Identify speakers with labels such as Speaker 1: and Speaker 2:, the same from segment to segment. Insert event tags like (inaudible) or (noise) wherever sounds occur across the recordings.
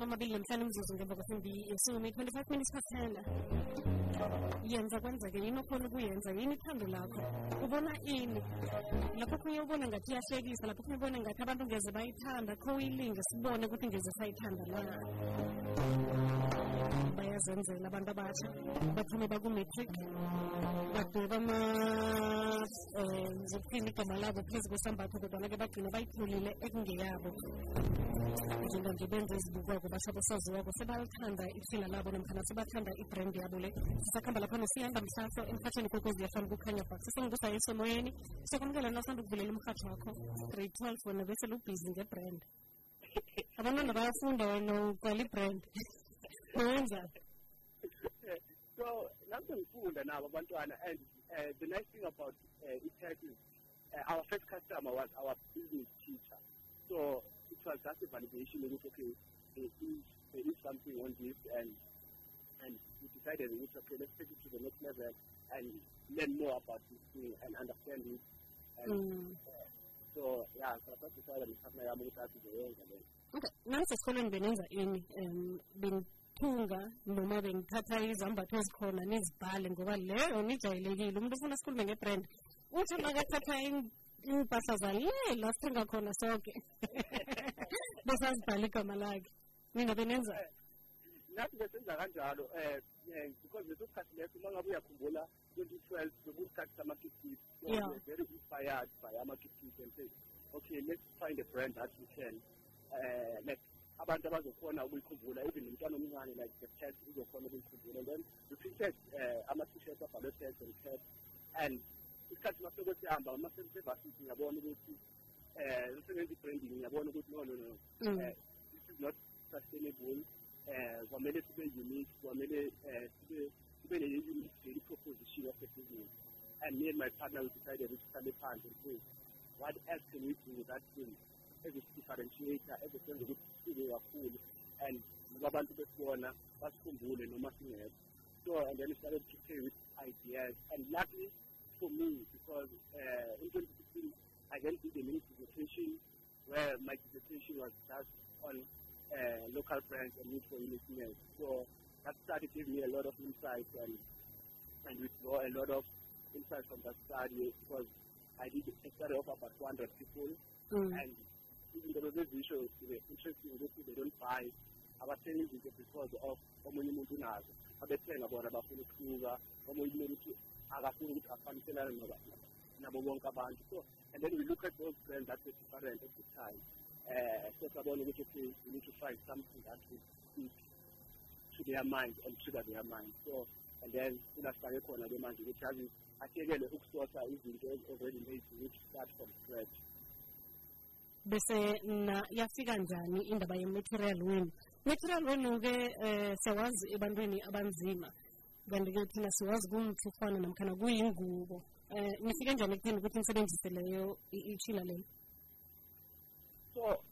Speaker 1: amathuba amabili namhlanu imzuzu ngemva kwesimbi yesumi twenty-five minutes past ten yenza kwenzeke yini okhona ukuyenza yini ithando lakho. Ubona ini? Lapho okhunye ubona ngathi iyahlekisa lapho okhunye ubona ngathi abantu ngeze bayithanda kho uyilinge sibone ukuthi ngeze sayithanda na? Bayazenzela abantu abatsha baphume bakumatric badweba um eh, zokuphina igama labo phezu kwesambatho kodwana-ke bagcina bayitholile ekungeyabo. Njenga nje benze ezibukwako basho besaziwako sebalithatha sebathanda labo namkhana sebathanda ibrand yabo le. Sisakhamba lapha nosiyanda mhlahlo emhatshweni kwekwezi yafana kukhanya ba yesomoyeni sokwamukela ukuvulela wakho grade twelve wena bese lubhizi ngebrand abantwana bayafunda wena ibrand (laughs)
Speaker 2: so lapho nabo abantwana and uh, the nice thing about uh, is uh, our first customer was our business teacher. So it was just a validation okay there is, there is something on this and and we decided ukuthi okay let's take it to the next level and learn more about this thing and understand it. And
Speaker 1: Mm.
Speaker 2: uh, so yeah so sadecided ngiphakna yami ukuthi asizoyenza leyo
Speaker 1: okay nangisesikolweni benenza ini um benithunga noma bengithatha izambatho ezikhona nizibhale ngoba leyo nijayelekile. Umuntu ufuna sikhulume ngebrand uthi makathatha in- iimpahla zale la sithenga khona soke. (laughs) Besazibhala igama lakhe. Mina benenza
Speaker 2: nathi besenza kanjalo um because leso sikhathi leso uma ngabe uyakhumbula twenty twelve bekuyisikhathi sama-kikis so
Speaker 1: Yeah.
Speaker 2: we were very inspired by ama-kikis and say okay let's find a brand that we can uh, like abantu abazokhona ukuyikhumbula even nomntwana omncane like the pet uzokhona ukuyikhumbula then ama-t-shirts abhalwe pet and cat and isikhathi masoko sihamba masebevasithi ngiyabona ukuthi um usebenza i-branding ngiyabona ukuthi no no no
Speaker 1: Mm.
Speaker 2: this is not sustainable kwamele sibe unique kwamele sibe sibe ne-unique proposition of the business. And me and my partner we decided ukuthi phansi and say what else can we do with that thing? As a differentiator as a senze ukuthi sibe kakhulu. And abantu besibona basikhumbule noma singekho. So and then we started to play with ideas. And luckily for me because uh, in 2016 I then did a mini dissertation where my dissertation was just on uh, local brands and need for uniqueness. So that study gave me a lot of insights and and we draw a lot of insights from that study because I did a study of about 200 people
Speaker 1: Mm.
Speaker 2: and even though those visuals they were interesting ukuthi they don't buy abathengi izinto because of omunye umuntu unazo abethenga bona bafuna ukuhluka omunye umuntu akafuni ukuthi afaniselane nabo bonke abantu so and then we look at those brands that were different at the time uh, so sabona ukuthi okay we need to find something that would speak to their mind and trigger their mind so and then kulafake khona ke manje ukuthi yazi ahlekele ukusosa izinto already made which start from scratch.
Speaker 1: Bese na yafika njani indaba ye-material wenu material wenu-ke um siyawazi ebantwini abanzima. Kanti-ke thina siwazi kumthufana namkhana kuyingubo. Um nifike njani ekutheni ukuthi leyo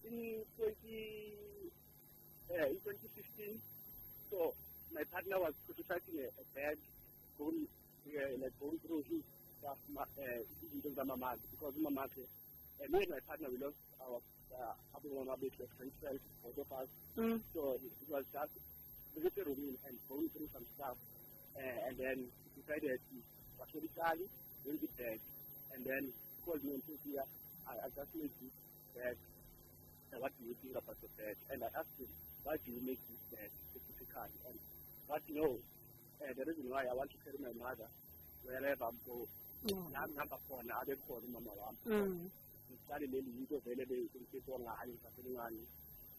Speaker 2: in 20, uh, in 2015, so my partner was prototyping a, a bag, going, uh, like going through his stuff, uh, izinto zama-market, because uma-market, uh, me and my partner, we lost our, uh, other one it, like 2012, both of us.
Speaker 1: Mm.
Speaker 2: So it, it was just visiting room and going through some stuff, uh, and then we decided to actually Charlie, bring it back, and then called me and said, yeah, I, I just made this bag, and what do you think about the bed? And I asked him, why do you make this bed specifically? And but you know, uh, the reason why I want to carry my mother wherever I'm going, ngihamba khona abe khona umama wami ngihlale leli yinto vele bengifisa ngayo ngisasencane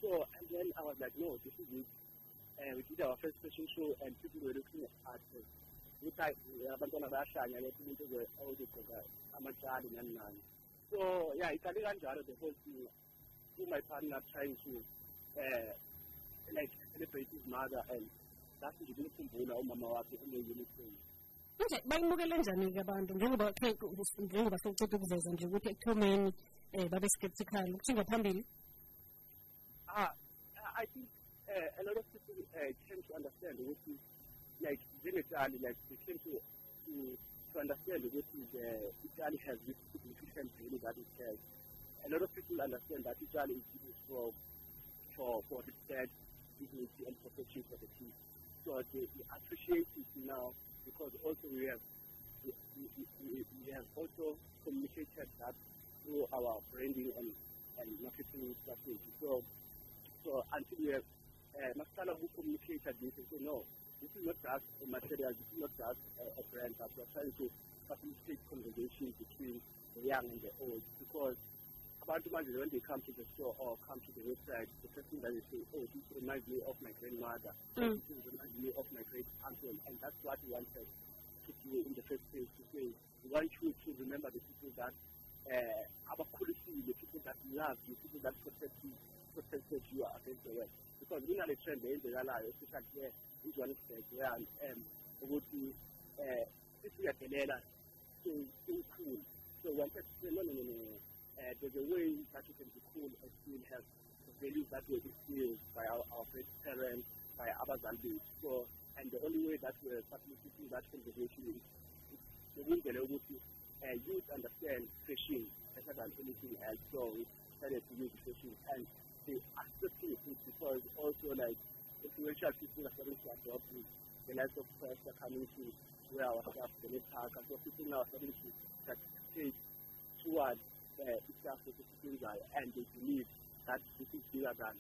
Speaker 2: so and then I was like no this is it. And we did our first fashion show and people were looking at us ukuthi abantwana bayahlanya letho umuntu ozogqoka amatshali nani nani. So yeah iqale kanjalo the whole thing through my partner trying to uh, like celebrate his mother and that's nje kumkhumbula umama wakhe une-uniform
Speaker 1: okay bayibukele njani-ke abantu njengoba njengoba sekuceda ukuveza nje ukuthi ekuthomeni um babe skeptical ukuthinga phambili
Speaker 2: Ah, I think uh, a lot of people uh, came to understand what is like Italy, like they came to to, to understand what is uh, Italy has this significant value that it has. A lot of people understand that For for for respect, is dignity and protection for the team. So they appreciate it now because also we have we, we, we, we have also communicated that through our branding and, and marketing strategy. So so until we have uh, Masala who communicated this and say no, this is not just a material, this is not just a, a brand, but we're trying to facilitate conversation between the young and the old because abantu manje when they come to the store or come to the website, the first thing that they say, oh, this reminds me of my grandmother,
Speaker 1: Mm.
Speaker 2: this reminds me of my great uncle, and that's what we wanted to do in the first place, to say, we want you to remember the people that uh, abakhulisile, the people that love you, people that protect you, protected you against the rest. Because the trend eyenzekalayo, especially here in Johannesburg, where um, ukuthi uh, sesiyadelela cool. So we wanted to say, no, no, no, no. Uh, there's a way that you can be cool and still have values that were instilled by our, our parents, by our Zambians. So, and the only way that we're facilitating that conversation is the ukwenzela ukuthi uh, youth understand fashion better than anything else. So we started to use fashion and they accepting it because also like influential people are starting to adopt it. The likes of press are coming to wear our stuff, the park, and so people now are starting to take towards is and they believe that this is bigger than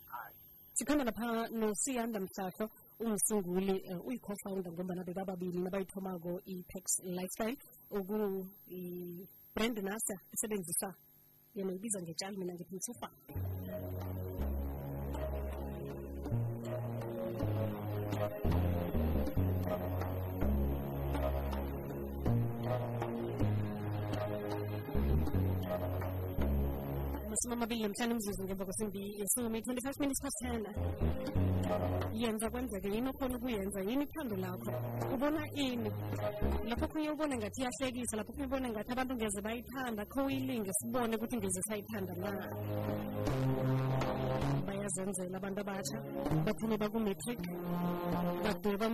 Speaker 1: nosiyanda mhlahlo ngombana nabayithomako i-pax lifestyle oku i-brand nasa esebenzisa yena ibiza mina ngithi amasumi amabili namhlanu imzuzu ngemva kwesimbi yesumi 25 minutes past 10 yenza kwenzeke yini okhona ukuyenza? Yini ithando lakho? Ubona ini? Lapho khunye ubone ngathi iyahlekisa lapho khunye ubone ngathi abantu ngeze bayithanda kho uyilinge sibone ukuthi ngeze sayithanda na bayazenzela abantu abatsha baphuma bakumatric badweba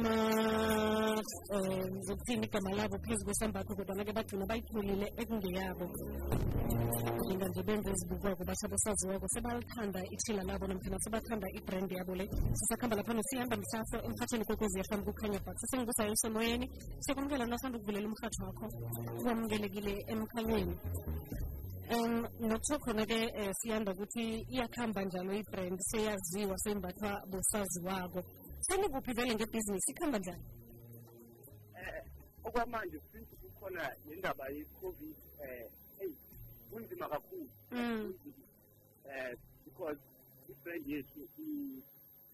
Speaker 1: zokuthini eh, igama labo phezu kwesambatho kodwana-ke bagcina bayithulile ekungeyabo. Njenga nje benze ezibukwako basha besaziwako sebalithanda ithila labo namkhana sebathanda ibrand yabo le. Sisakuhamba lapha nesihamba mhlaso emhathweni kokwezi yafam kukhanya bak sesengibusayo usemoyeni siyakwamukela nasanda ukuvulela umhatho wakho uwamukelekile emkhanyweni um nokusho khona-ke um siyanda ukuthi iyakuhamba njalo ibrand seyaziwa sembathwa bosaziwako. Senikuphi vele ngebhizinisi? Ikuhamba njani?
Speaker 2: Eh okwamanje since kukhona nendaba ye-covid eh hey kunzima kakhulu. Eh because i-brand yethu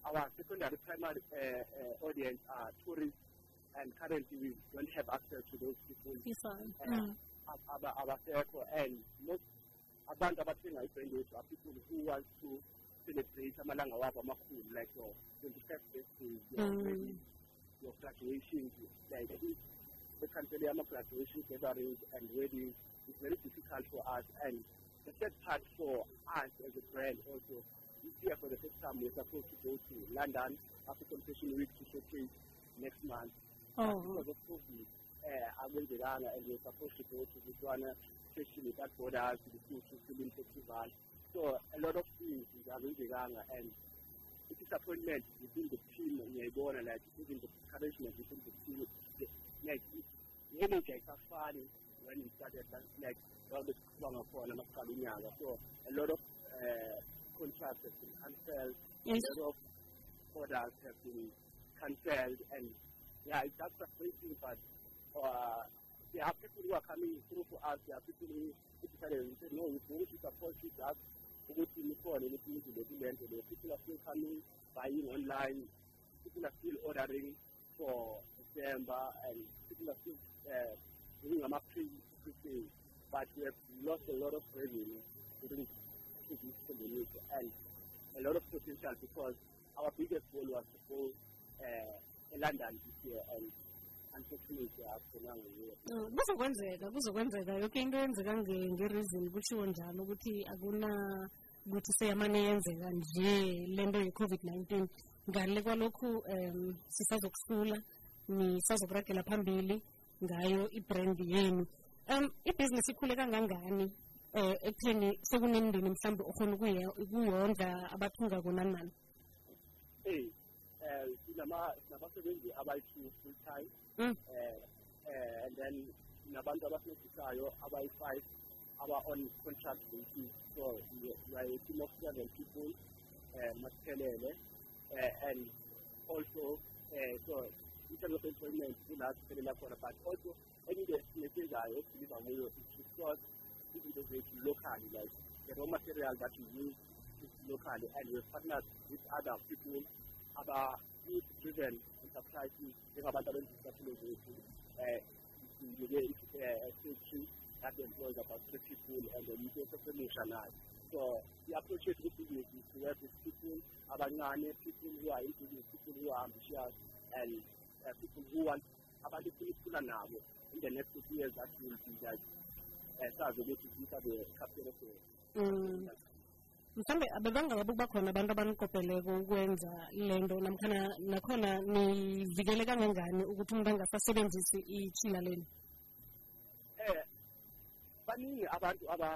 Speaker 2: our secondary primary uh, uh, audience are tourists and currently we don't have access to those people.
Speaker 1: Ifane
Speaker 2: uh, ab- aba- abasekho and most abantu abathenga i-brand yethu are people who want to celebrate amalanga wabo amakhulu like your 21st birthday your
Speaker 1: Mm.
Speaker 2: your graduation like if the country ama graduation gatherings and weddings. Is very difficult for us and the third part for us as a brand also this year for the first time we're supposed to go to London African Fashion Week to showcase next month.
Speaker 1: Oh
Speaker 2: because of COVID akwenzekanga and we're supposed to go to Fashion Week at borders to the Film Festival. So a lot of things akwenzekanga and the disappointment within the team ngiyayibona like even the discouragement within the team. The- like the energy ayisafani when we started like all the kuba ngakhona masiqala unyaka so a lot of uh, contracts have been cancelled.
Speaker 1: Yes.
Speaker 2: A lot of orders have been cancelled and yeah it's just frustrating but uh, there are people who are coming through for us there are people who decided to say no we want to support you just ukuthi nikhona ukuthi nizile kule nto le people are still coming buying online. People are still ordering for December and people are still uh, doing ama pre but we have lost a lot of revenue. During this pandemic and a lot of potential because our biggest goal was to go uh, London this year and
Speaker 1: kuzokwenzeka kuzokwenzeka. Yoke into yenzeka nge- nge-reason kutshiwo njalo ukuthi akuna ukuthi seyamane yenzeka nje le nto ye-covid-19 ngale kwalokhu um sisazokusula nisazokuragela phambili ngayo ibrand yenu. Um ibhizinisi ikhule kangangani? Um ekutheni sekunemndeni mhlawumbe okhona ukuye- ukuyondla abathungako nani nani
Speaker 2: hey sinama- sinabasebenzi abayi-two full time
Speaker 1: Mm.
Speaker 2: eh eh and then nabantu abasebenzisayo abayi-five aba-on contract basis so we we are a team of seven people um masiphelele uh, and also uh, so in terms of employment kula siphelela khona but also enye into esiyenzayo esiliva kuyo is to source izinto zethu locally like the raw material that we use is locally and we've partnered with other people aba youth driven enterprises njengabantu abenza izicathulo zethu um sinike i-factory that employs about three people and then into esesemusha nayo so i-approach yethu ku-business is to work with people abancane people who are in business people who are ambitious and uh, people who want abantu efuna ukukhula nabo in the next two years that will be like um sazi ukuthi these are the capital of the
Speaker 1: Mm. Mhlawumbe abebangaba kuba khona abantu abanikopeleko ukwenza le nto namkhana nakhona nivikele kangangani ukuthi umuntu angasasebenzisi itshila leni
Speaker 2: eh baningi abantu aba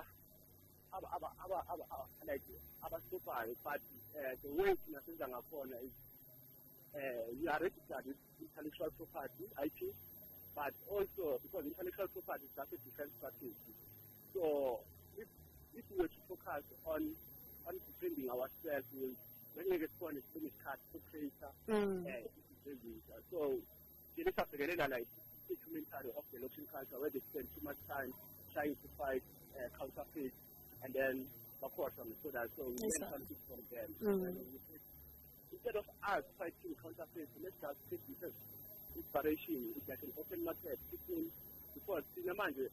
Speaker 2: aba aba aba aba aba- like abastoppayo but uh, the way thina senza ngakhona is uh, we are registered with intellectual property IP but also because intellectual property is just a defense strategy. So if if we were to focus on on defending ourselves we ngeke sibone sibone isikhathi sokucreator
Speaker 1: Mm.
Speaker 2: eh, izinto so thina siyabhekelela like documentary of the local culture where they spend too much time trying to fight uh, counterfeit and then bakhohlwa ngesoda so we learn something from them.
Speaker 1: Mm.
Speaker 2: And say, instead of us fighting counterfeit let's just take this as inspiration it's like an open market people because thina manje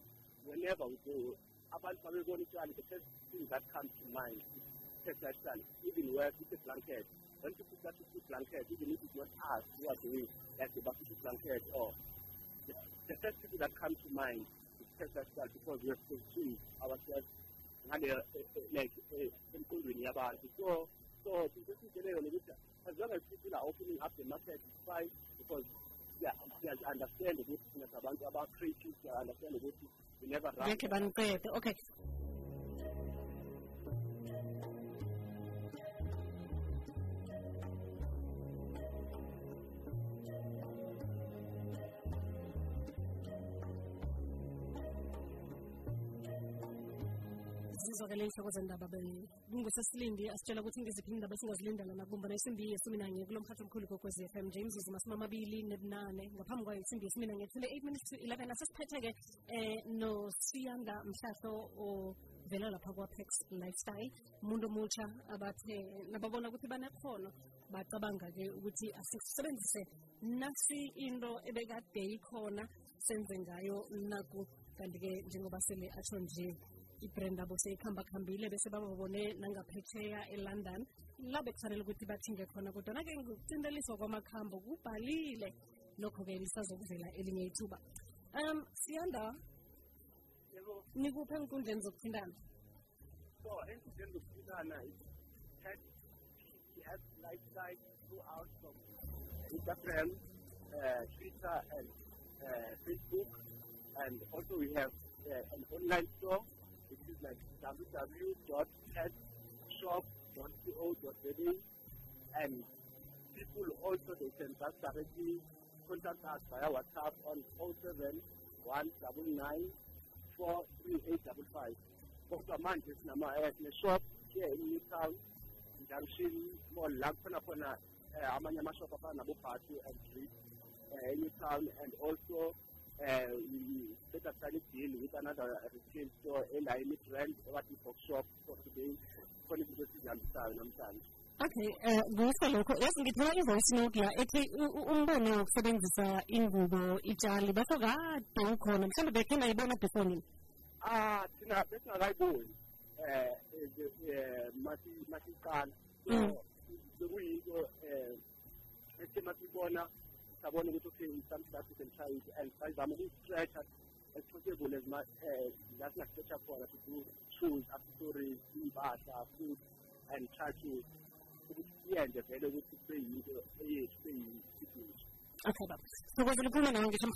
Speaker 2: whenever we go abantu babebona itshali the first thing that comes to mind is textile style even where it's a blanket when people start to put blanket even if it's not us who are doing like the blanket or the, the first people that come to mind is textile style because we have consumed ourselves ngale eh, eh, like eh, emqondweni yabantu so so into esiyitsheleyo nokuthi as long as people are opening up the market it's fine because yeah, yeah, understand ukuthi sabantu aba-creative understand ukuthi we never run.
Speaker 1: Okay zizwakele inhloko zendaba asitshela ukuthi ngiziphi indaba yesumi nanye kulo mkhathi omkhulu f m nebunane. Ngaphambi kwayo isimbi yesumi nanye thule eight minutes to eleven. Asesiphethe-ke um nosiyanda mhlahlo ovela lapha lifestyle. Umuntu omutsha abathe nababona ukuthi banekhono bacabanga-ke ukuthi asisebenzise nasi into senze ngayo naku. Kanti-ke njengoba sele atsho ibrand abo seyikhamba khambile bese bababone nangaphetsheya elondon. La bekufanele ukuthi bathinge khona ngokucindeliswa kwamakhambo kubhalile. Lokho-ke lisazokuvela elinye ithuba. Um siyanda enkundleni zokuthintana?
Speaker 2: So enkundleni zokuthintana tag lifestyle throughout from instagram uh, twitter and uh, facebook. And also we have uh, an online store which is like www.petshop.co.za and people also they can just directly contact us via WhatsApp on 07 199 43855. Kodwa manje eh, sine-shop here in Newtown junction mall la kukhona khona eh, amanye amashop afana nabo-Bathu and Street uh, Newtown and also uh, we set aside a deal with another retail store ela imidrand ewathi bookshop for today izinto esizihambisayo namhlanje
Speaker 1: okay um kuhle lokho yazi ngithola ivoice note la ethi umbono wokusebenzisa ingubo itshali basho kade ukhona mhlawumbe bekhe nayibona before nini
Speaker 2: ah thina besingakayiboni eh masiqala. So bekuyinto ethe masibona sabona ukuthi okay some we can try it and sayizama uku-stretch as possible as much eh la singastretcha khona to do food and try to ukuthi siyenze vele ukuthi kube yinto
Speaker 1: okay baba nawe ngisho